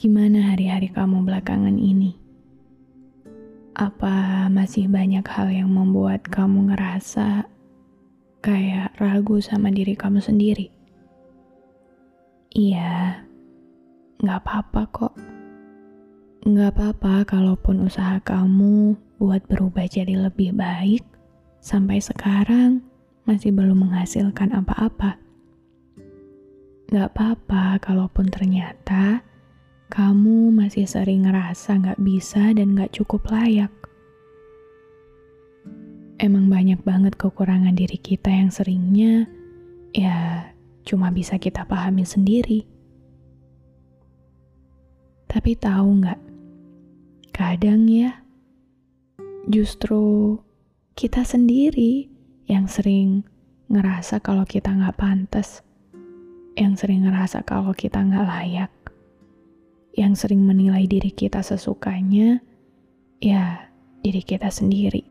Gimana hari-hari kamu belakangan ini? Apa masih banyak hal yang membuat kamu ngerasa kayak ragu sama diri kamu sendiri? Iya, nggak apa-apa kok. Nggak apa-apa kalaupun usaha kamu buat berubah jadi lebih baik, sampai sekarang masih belum menghasilkan apa-apa. Gak apa-apa kalaupun ternyata kamu masih sering ngerasa gak bisa dan gak cukup layak. Emang banyak banget kekurangan diri kita yang seringnya ya cuma bisa kita pahami sendiri. Tapi tahu nggak? Kadang ya, justru kita sendiri yang sering ngerasa kalau kita nggak pantas yang sering ngerasa kalau kita nggak layak, yang sering menilai diri kita sesukanya, ya diri kita sendiri.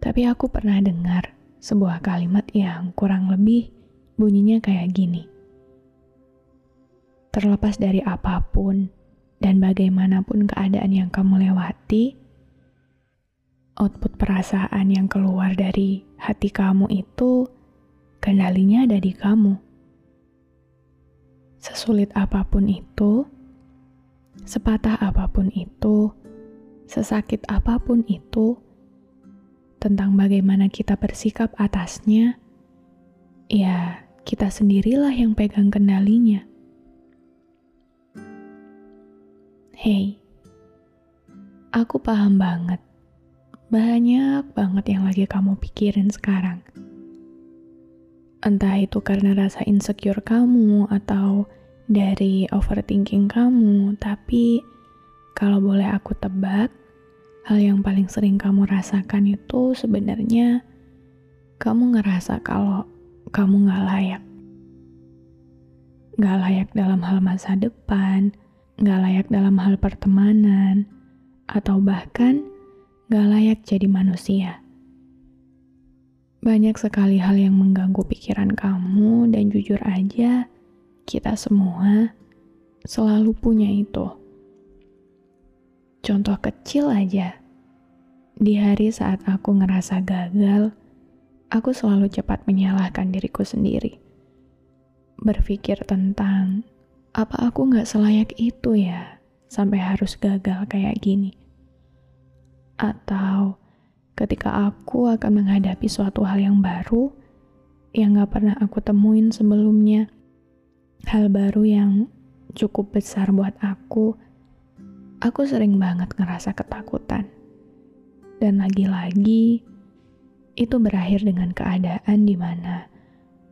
Tapi aku pernah dengar sebuah kalimat yang kurang lebih bunyinya kayak gini. Terlepas dari apa pun dan bagaimanapun keadaan yang kamu lewati, output perasaan yang keluar dari hati kamu itu kendalinya ada di kamu. Sesulit apa pun itu, sepatah apa pun itu, sesakit apa pun itu, tentang bagaimana kita bersikap atasnya, ya kita sendirilah yang pegang kendalinya. Hei, aku paham banget. Banyak banget yang lagi kamu pikirin sekarang Entah itu karena rasa insecure kamu atau dari overthinking kamu, tapi kalau boleh aku tebak, hal yang paling sering kamu rasakan itu sebenarnya kamu ngerasa kalau kamu gak layak. Gak layak dalam hal masa depan, gak layak dalam hal pertemanan, atau bahkan gak layak jadi manusia. Banyak sekali hal yang mengganggu pikiran kamu, dan jujur aja, kita semua selalu punya itu. Contoh kecil aja, di hari saat aku ngerasa gagal, aku selalu cepat menyalahkan diriku sendiri. Berpikir tentang apa aku gak selayak itu ya, sampai harus gagal kayak gini. Atau ketika aku akan menghadapi suatu hal yang baru yang gak pernah aku temuin sebelumnya. Hal baru yang cukup besar buat aku, aku sering banget ngerasa ketakutan. Dan lagi-lagi, itu berakhir dengan keadaan di mana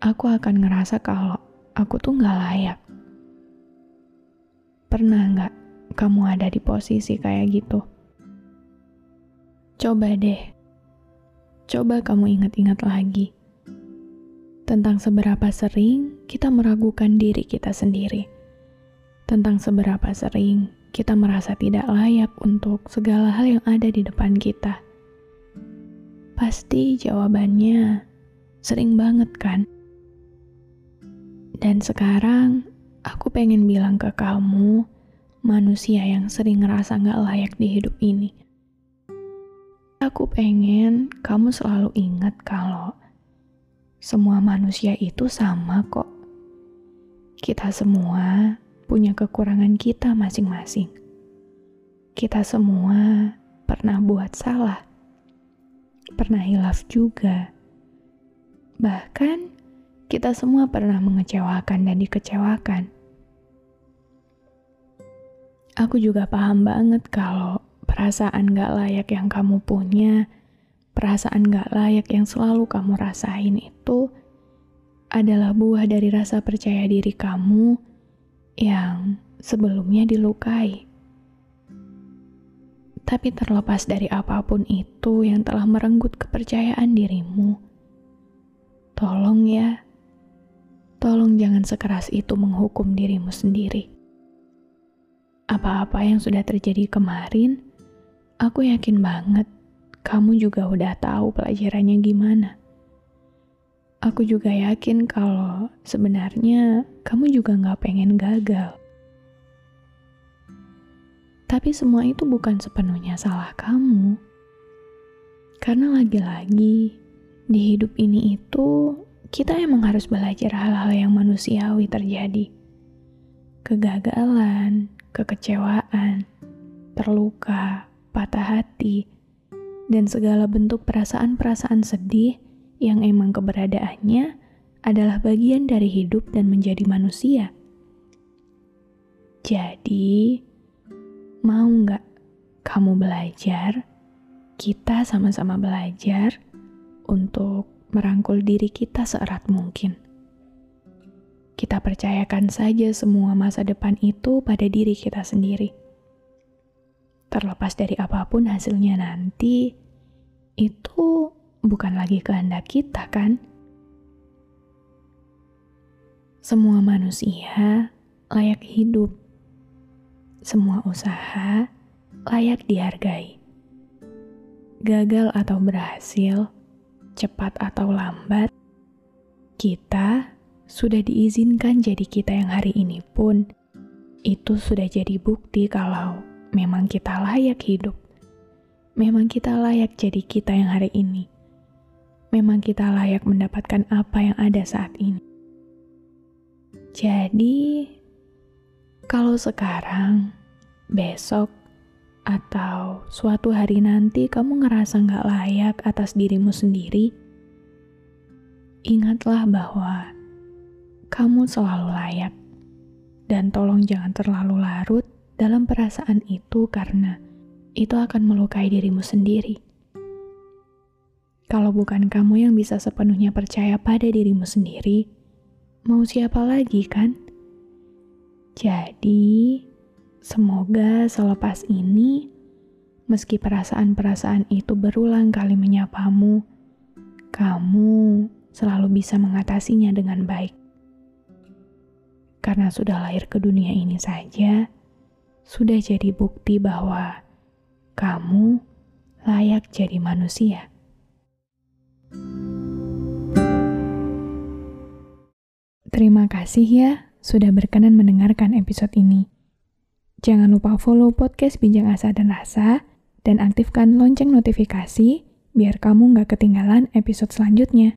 aku akan ngerasa kalau aku tuh gak layak. Pernah gak kamu ada di posisi kayak gitu? Coba deh Coba kamu ingat-ingat lagi tentang seberapa sering kita meragukan diri kita sendiri, tentang seberapa sering kita merasa tidak layak untuk segala hal yang ada di depan kita. Pasti jawabannya sering banget, kan? Dan sekarang aku pengen bilang ke kamu, manusia yang sering ngerasa gak layak di hidup ini Aku pengen kamu selalu ingat kalau semua manusia itu sama kok. Kita semua punya kekurangan kita masing-masing. Kita semua pernah buat salah, pernah hilaf juga. Bahkan kita semua pernah mengecewakan dan dikecewakan. Aku juga paham banget kalau perasaan gak layak yang kamu punya, perasaan gak layak yang selalu kamu rasain itu adalah buah dari rasa percaya diri kamu yang sebelumnya dilukai. Tapi terlepas dari apa pun itu yang telah merenggut kepercayaan dirimu, tolong ya, tolong jangan sekeras itu menghukum dirimu sendiri. Apa-apa yang sudah terjadi kemarin, aku yakin banget kamu juga udah tahu pelajarannya gimana. Aku juga yakin kalau sebenarnya kamu juga gak pengen gagal. Tapi semua itu bukan sepenuhnya salah kamu. Karena lagi-lagi di hidup ini itu kita emang harus belajar hal-hal yang manusiawi terjadi. Kegagalan, kekecewaan, terluka, patah hati, dan segala bentuk perasaan-perasaan sedih yang emang keberadaannya adalah bagian dari hidup dan menjadi manusia. Jadi, mau nggak kamu belajar? Kita sama-sama belajar untuk merangkul diri kita seerat mungkin. Kita percayakan saja semua masa depan itu pada diri kita sendiri. Terlepas dari apa pun hasilnya nanti, itu bukan lagi kehendak kita, kan? Semua manusia layak hidup, semua usaha layak dihargai. Gagal atau berhasil, cepat atau lambat, kita sudah diizinkan jadi kita yang hari ini pun. Itu sudah jadi bukti kalau memang kita layak hidup. Memang kita layak jadi kita yang hari ini memang kita layak mendapatkan apa yang ada saat ini. Jadi, kalau sekarang, besok, atau suatu hari nanti kamu ngerasa nggak layak atas dirimu sendiri, ingatlah bahwa kamu selalu layak. Dan tolong jangan terlalu larut dalam perasaan itu karena itu akan melukai dirimu sendiri. Kalau bukan kamu yang bisa sepenuhnya percaya pada dirimu sendiri, mau siapa lagi kan? Jadi, semoga selepas ini, meski perasaan-perasaan itu berulang kali menyapamu, kamu selalu bisa mengatasinya dengan baik. Karena sudah lahir ke dunia ini saja, sudah jadi bukti bahwa kamu layak jadi manusia. Terima kasih ya sudah berkenan mendengarkan episode ini. Jangan lupa follow podcast Bincang Asa dan Rasa dan aktifkan lonceng notifikasi biar kamu nggak ketinggalan episode selanjutnya.